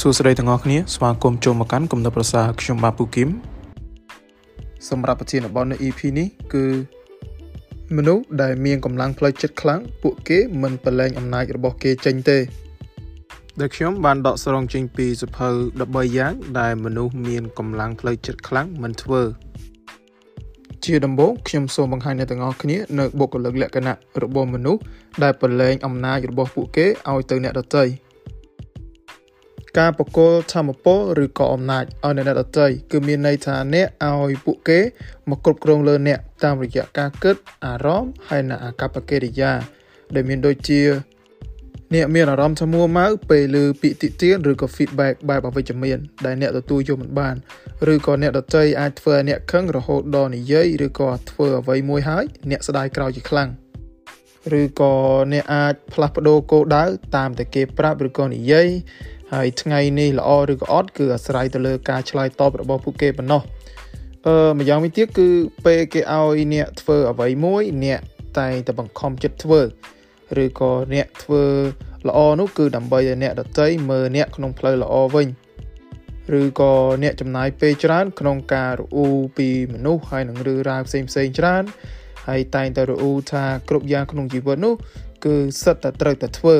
សួស្តីទាំងអស់គ្នាស្វាគមន៍ចូលមកកាន់គំនិតប្រសាខ្ញុំបាទពូគឹមសម្រាប់ប្រធានបទនៅ EP នេះគឺមនុស្សដែលមានកម្លាំងផ្លូវចិត្តខ្លាំងពួកគេមិនប្រឡែងអំណាចរបស់គេចេញទេដែលខ្ញុំបានដកស្រង់ចេញពីសភៅ13យ៉ាងដែលមនុស្សមានកម្លាំងផ្លូវចិត្តខ្លាំងមិនធ្វើ ជាដំបូងខ្ញុំសូមបង្ហាញអ្នកទាំងអស់គ្នានៅបុគ្គលិកលក្ខណៈរបស់មនុស្សដែលប្រឡែងអំណាចរបស់ពួកគេឲ្យទៅអ្នកដទៃ ការបកគលធម្មពលឬក៏អំណាចឲ្យអ្នកដទៃគឺមានន័យថាអ្នកឲ្យពួកគេមកគ្រប់គ្រងលើអ្នកតាមរយៈការគិតអារម្មណ៍ហើយនិងអាកប្បកិរិយា ដែលមានដូចជាអ្នកមានអារម្មណ៍ថាមួម៉ៅពេលឮពាក្យតិទៀនឬក៏ feedback បែបអវិជ្ជមាន ដែលអ្នកទទួលយកមិនបានឬក៏អ្នកដទៃអាចធ្វើឲ្យអ្នកខឹងរហូតដល់និយាយឬក៏ធ្វើអ្វីមួយហើយអ្នកស្ដាយក្រោយជាខ្លាំងឬក៏អ្នកអាចផ្លាស់ប្ដូរគោលដៅតាមតែគេប្រាប់ឬក៏និយាយ ហើយថ្ងៃនេះល្អឬក៏អត់គឺអាស្រ័យទៅលើការឆ្លើយតបរបស់ពួកគេប៉ុណ្ណោះអឺម្យ៉ាងវិញទៀតគឺពេលគេឲ្យអ្នកធ្វើអ្វីមួយអ្នកតែងតែបង្ខំចិត្តធ្វើឬក៏អ្នកធ្វើល្អនោះគឺដើម្បីឲ្យអ្នកដតីមើលអ្នកក្នុងផ្លូវល្អវិញឬក៏អ្នកចំណាយពេលច្រើន ក្នុងការរអ៊ូពីមនុស្សហើយនឹងរឿងរ៉ាវផ្សេងផ្សេងច្រើនហើយតែងតែរអ៊ូថាគ្រប់យ៉ាងក្នុងជីវិតនោះ គឺសិតតែត្រូវតែធ្វើ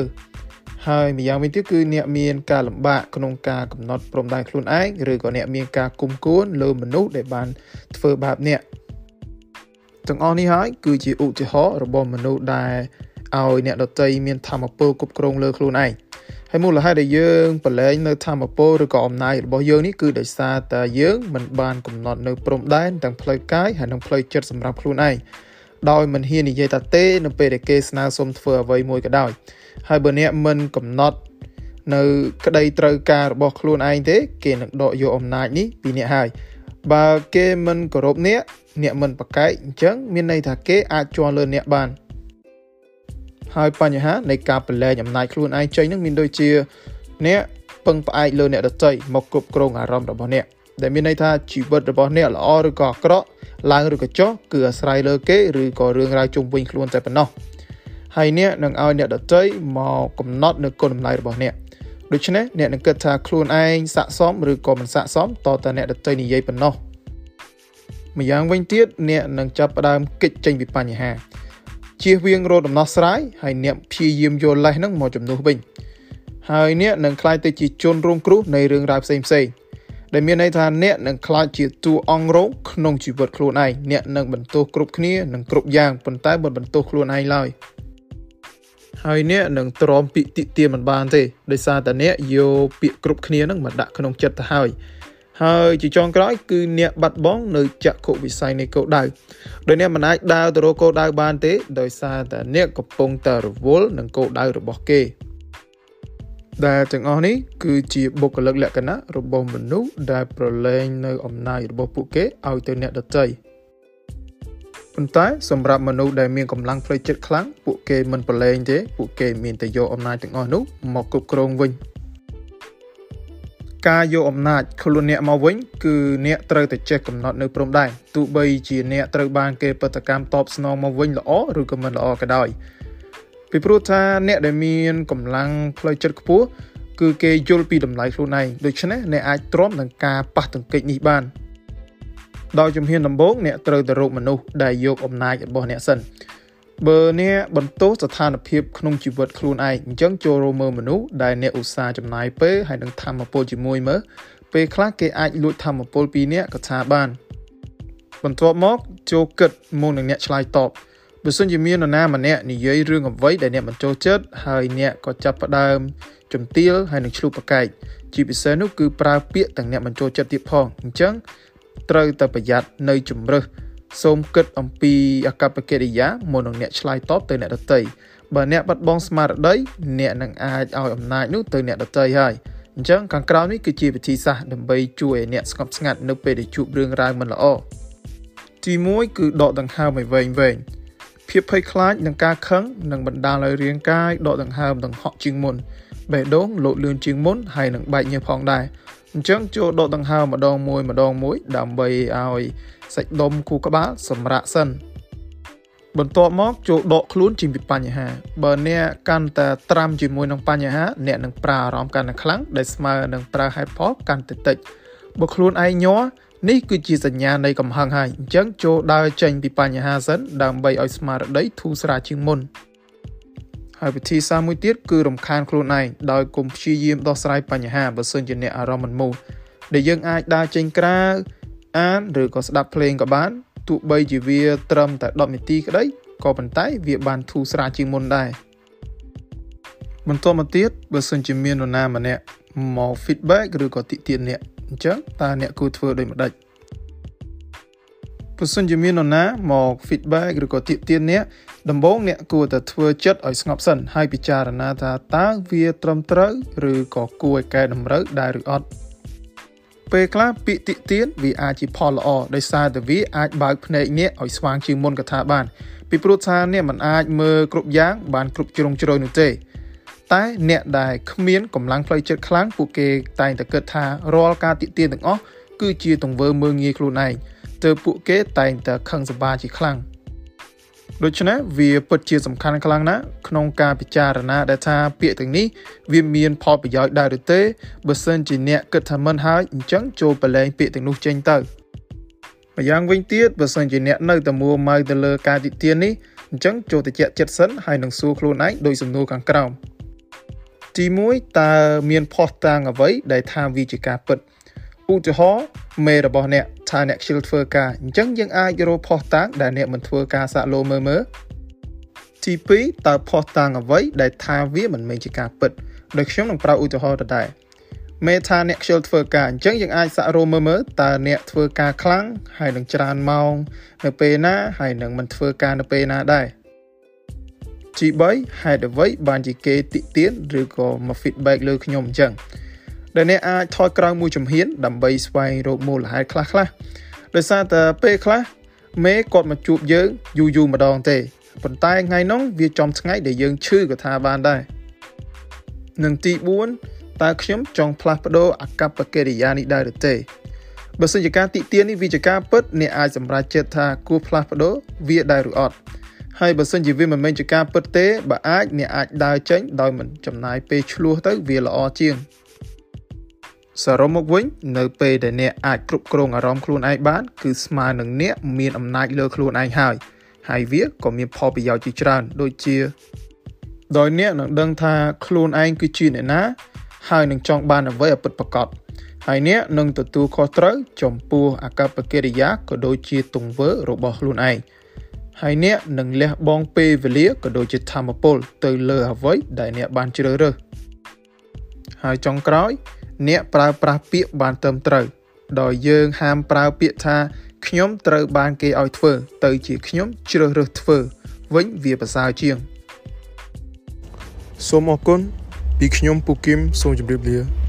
ហើយម្យ៉ាងវិញទៀតគឺអ្នកមានការលំបាកក្នុងការកំណត់ព្រំដែនខ្លួនឯងឬក៏អ្នកមានការគុំគួនលើមនុស្សដែលបានធ្វើបាបអ្នកទាំងអស់នេះហើយគឺជាឧទាហរណ៍របស់មនុស្សដែលឲ្យអ្នកដតីមានធម៌ពលគ្រប់គ្រងលើខ្លួនឯងហើយមូលហេតុដែលយើងប្រឡែងនៅធម៌ពលឬក៏អំណាចរបស់យើងនេះគឺដោយសារតែយើងមិនបានកំណត់នៅព្រំដែនទាំងផ្លូវកាយហើយនិងផ្លូវចិត្តសម្រាប់ខ្លួនឯង ដោយមិនហ៊ាននិយាយថាទេ នៅពេលដែលគេស្នើសុំធ្វើអ្វីមួយក៏ដោយ ហើយបើអ្នកមិនកំណត់នៅក្តីត្រូវការរបស់ខ្លួនឯងទេ គេនឹងដកយកអំណាចនេះពីអ្នកហើយបើគេមិនគោរពអ្នកអ្នកមិនប្រកែកអញ្ចឹងមានន័យថាគេអាចជន់លើអ្នកបានហើយបញ្ហានៃការប្រឡែងអំណាចខ្លួនឯងចេញនឹងមានដូចជាអ្នកពឹងផ្អែកលើអ្នកដទៃមកគ្រប់គ្រងអារម្មណ៍របស់អ្នក ដែលមានន័យថាជីវិតរបស់អ្នកល្អឬក៏អាក្រក់ឡើងឬក៏ចុះគឺអាស្រ័យលើគេឬក៏រឿងរ៉ាវជុំវិញខ្លួនតែប៉ុណ្ណោះហើយអ្នកនឹងឲ្យអ្នកដទៃមកកំណត់នៅគុណតម្លៃរបស់អ្នកដូច្នេះអ្នកនឹងគិតថាខ្លួនឯងស័កសមឬក៏មិនស័កសមតតែអ្នកដទៃនិយាយប៉ុណ្ណោះម្យ៉ាងវិញទៀតអ្នកនឹងចាប់ផ្ដើមគិតចេញពីបញ្ហាជៀសវាងរកដំណោះស្រាយហើយអ្នកព្យាយាមយកលេសហ្នឹងមកជំនួសវិញហើយអ្នកនឹងខ្លាចទៅជាជនរងគ្រោះនៃរឿងរ៉ាវផ្សេងផ្សេង ដែលមានន័យថាអ្នកនឹងខ្លាចជាតួអង្គរងក្នុងជីវិតខ្លួនឯងអ្នកនឹងបន្ទោសគ្រប់គ្នានឹងគ្រប់យ៉ាងប៉ុន្តែមិនបន្ទោសខ្លួនឯងឡើយហើយអ្នកនឹងទ្រាំពាក្យតិទៀនមិនបានទេដោយសារតែអ្នកយកពាក្យគ្រប់គ្នានឹងមកដាក់ក្នុងចិត្តទៅហើយហើយជាចុងក្រោយគឺអ្នកបាត់បង់នៅចក្ខុវិស័យនៃគោលដៅដោយអ្នកមិនអាចដើរទៅរកគោលដៅបានទេដោយសារតែអ្នកកំពុងតែរវល់នឹងគោលដៅរបស់គេ ដែលទាំងអស់នេះគឺជាបុគ្គលិកលក្ខណៈរបស់មនុស្សដែលប្រឡែងនៅអំណាចរបស់ពួកគេឲ្យទៅអ្នកដទៃប៉ុន្តែសម្រាប់មនុស្សដែលមានកម្លាំងផ្លូវចិត្តខ្លាំងពួកគេមិនប្រឡែងទេពួកគេមានតែយកអំណាចទាំងអស់នោះមកគ្រប់គ្រងវិញការយកអំណាចខ្លួនអ្នកមកវិញគឺអ្នកត្រូវតែចេះកំណត់នៅព្រំដែនទោះបីជាអ្នកត្រូវបានគេបដកម្មតបស្នងមកវិញល្អឬក៏មិនល្អក៏ដោយ ពីព្រោះថាអ្នកដែលមានកម្លាំងផ្លូវចិត្តខ្ពស់គឺគេយល់ពីតម្លៃខ្លួនឯងដូច្នេះអ្នកអាចទ្រាំនឹងការប៉ះទង្គិចនេះបានដោយជំហានដំបូងអ្នកត្រូវទៅរកមនុស្សដែលយកអំណាចរបស់អ្នកសិនបើអ្នកបន្តស្ថានភាពក្នុងជីវិតខ្លួនឯងអញ្ចឹងចូលរួមមើលមនុស្សដែលអ្នកឧស្សាហ៍ចំណាយពេលហើយនឹងធម្មពលជាមួយមើលពេលខ្លះគេអាចលួចធម្មពលពីអ្នកក៏ថាបានបន្ទាប់មកចូលគិតមុននឹងអ្នកឆ្លើយតប បើសិនជាមាននរណាម្នាក់និយាយរឿងអ្វីដែលអ្នកមិនចូលចិត្តហើយអ្នកក៏ចាប់ផ្ដើមជំទាវហើយនឹងឆ្លុះប្រកែកជាពិសេសនោះគឺប្រើពាក្យទាំងអ្នកមិនចូលចិត្តទៀតផងអញ្ចឹងត្រូវតែប្រយ័ត្ននៅជំរឹះសូមគិតអំពីអកប្បកិរិយាមុននឹងអ្នកឆ្លើយតបទៅអ្នកដទៃបើអ្នកបាត់បង់ស្មារតីអ្នកនឹងអាចឲ្យអំណាចនោះទៅអ្នកដទៃហើយអញ្ចឹងខាងក្រោមនេះគឺជាវិធីសាស្ត្រដើម្បីជួយឲ្យអ្នកស្ងប់ស្ងាត់នៅពេលដែលជួបរឿងរ៉ាវមិនល្អទី1គឺដកដង្ហើមឲ្យវែងវែង ភាពភ័យខ្លាចនឹងការខឹងនឹងបណ្ដាលឲ្យរាងកាយដកដង្ហើមដង្ហក់ជាងមុនបេះដូងលោតលឿនជាងមុនហើយនឹងបែកញើសផងដែរអញ្ចឹងចូលដកដង្ហើមម្ដងមួយម្ដងមួយដើម្បីឲ្យសាច់ដុំគូក្បាលសម្រាកសិនបន្ទាប់មកចូលដកខ្លួនចេញពីបញ្ហា បើអ្នកកាន់តែត្រាំជាមួយនឹងបញ្ហា អ្នកនឹងប្រើអារម្មណ៍កាន់តែខ្លាំងដែលស្មើនឹងប្រើហេតុផលកាន់តែតិចបើខ្លួនឯងញ័រ នេះគឺជាសញ្ញានៃកំហឹងហើយអញ្ចឹងចូលដើរចេញពីបញ្ហាសិនដើម្បីឲ្យស្មារតីធូរស្រាលជាងមុនហើយវិធីសាស្ត្រមួយទៀតគឺរំខានខ្លួនឯងដោយគុំព្យាយាមដោះស្រាយបញ្ហាបើសិនជាអ្នកអារម្មណ៍មិនមូលដែលយើងអាចដើរចេញក្រៅអានឬក៏ស្ដាប់ភ្លេងក៏បានទោះបីជាវាត្រឹមតែ10នាទីក្តីក៏ប៉ុន្តែវាបានធូរស្រាលជាងមុនដែរបន្តមកទៀតបើសិនជាមាននរណាម្នាក់មក feedback ឬក៏តិទៀនអ្នក អញ្ចឹងតើអ្នកគួរធ្វើដូចម្ដេចបើសិនជាមាននរណាមក feedback ឬក៏ទាក់ទានអ្នកដំបូងអ្នកគួរតែធ្វើចិត្តឲ្យស្ងប់សិនហើយពិចារណាថាតើវាត្រឹមត្រូវឬក៏គួរឲ្យកែតម្រូវដែរឬអត់ពេលខ្លះពាក្យតិទៀនវាអាចជាផលល្អដោយសារតែវាអាចបើកភ្នែកអ្នកឲ្យស្វាងជាងមុនកថាបាន ពីព្រោះថាអ្នកមិនអាចមើលគ្រប់យ៉ាងបានគ្រប់ជ្រុងជ្រោយនោះទេ តែអ្នកដែលគ្មានកម្លាំងផ្លូវចិត្តខ្លាំងពួកគេតែងតែគិតថារាល់ការតិទៀនទាំងអស់គឺជាទង្វើមើងងាយខ្លួនឯងទើបពួកគេតែងតែខឹងសម្បាជាខ្លាំងដូច្នេះវាពិតជាសំខាន់ខ្លាំងណាស់ក្នុងការពិចារណាដែលថាពាក្យទាំងនេះវាមានផលប្រយោជន៍ដែរឬទេបើសិនជាអ្នកគិតថាមិនហើយអញ្ចឹងចូលប្រឡែងពាក្យទាំងនោះចេញទៅម្យ៉ាងវិញទៀតបើសិនជាអ្នកនៅតែមួម៉ៅទៅលើការតិទៀននេះអញ្ចឹងចូលទៅជែកចិត្តសិនហើយនឹងសួរខ្លួនឯងដោយសំណួរខាងក្រោម ទី1តើមានផុសតាងអ្វីដែលថាវាជាការពិតឧទាហរណ៍មេរបស់អ្នកថាអ្នកខ្ជិលធ្វើការអញ្ចឹងយើងអាចរកផុសតាងដែលអ្នកមិនធ្វើការសាក់លោមើលមើលទី2តើផុសតាងអ្វីដែលថាវាមិនមែនជាការពិតដោយខ្ញុំនឹងប្រើឧទាហរណ៍ដដែលមេថាអ្នកខ្ជិលធ្វើការអញ្ចឹងយើងអាចសាក់រោមើលមើលតើអ្នកធ្វើការខ្លាំងហើយនឹងច្រើនម៉ោងនៅពេលណាហើយនឹងមិនធ្វើការនៅពេលណាដែរ ទី3ហេតុអ្វីបានជាគេតិទៀនឬក៏មក feedback លើខ្ញុំអញ្ចឹងដែលអ្នកអាចថយក្រោយមួយជំហាន ដើម្បីស្វែងរកមូលហេតុខ្លះខ្លះដោយសារតែពេលខ្លះមេគាត់មកជួបយើងយូរយូរម្ដងទេប៉ុន្តែថ្ងៃនោះវាចំថ្ងៃដែលយើងឈឺក៏ថាបានដែរនឹងទី4តើខ្ញុំចង់ផ្លាស់ប្ដូរអកប្បកិរិយានេះដែរឬទេបើសិនជាការតិទៀននេះវាជាការពិតអ្នកអាចសម្រេចចិត្តថាគួរផ្លាស់ប្ដូរវាដែរឬអត់ ហើយបើសិនជាវាមិនមែនជាការពិតទេបើអាចអ្នកអាចដើរចេញដោយមិនចំណាយពេលឆ្លោះទៅវាល្អជាងសរុបមកវិញនៅពេលដែលអ្នកអាចគ្រប់គ្រងអារម្មណ៍ខ្លួនឯងបាន គឺស្មើនឹងអ្នកមានអំណាចលើខ្លួនឯងហើយហើយវាក៏មានផលប្រយោជន៍ជាច្រើន ដូចជា ដោយអ្នកនឹងដឹងថាខ្លួនឯងគឺជាអ្នកណា ហើយនឹងចង់បានអ្វីឲ្យពិតប្រាកដហើយអ្នកនឹងទទួលខុសត្រូវចំពោះអកប្បកិរិយាក៏ដូចជាទង្វើរបស់ខ្លួនឯង ហើយអ្នកនឹងលះបង់ពេលវេលាក៏ដូចជាធម៌ពល ទៅលើអ្វីដែលអ្នកបានជ្រើសរើសហើយចុងក្រោយ អ្នកប្រើប្រាស់ពាក្យបានត្រឹមត្រូវដោយយើងហាមប្រើពាក្យថាខ្ញុំត្រូវបានគេឲ្យធ្វើ ទៅជាខ្ញុំជ្រើសរើសធ្វើ វិញវាប្រសើរជាងសូមអរគុណពីខ្ញុំពូគឹមសូមជម្រាបលា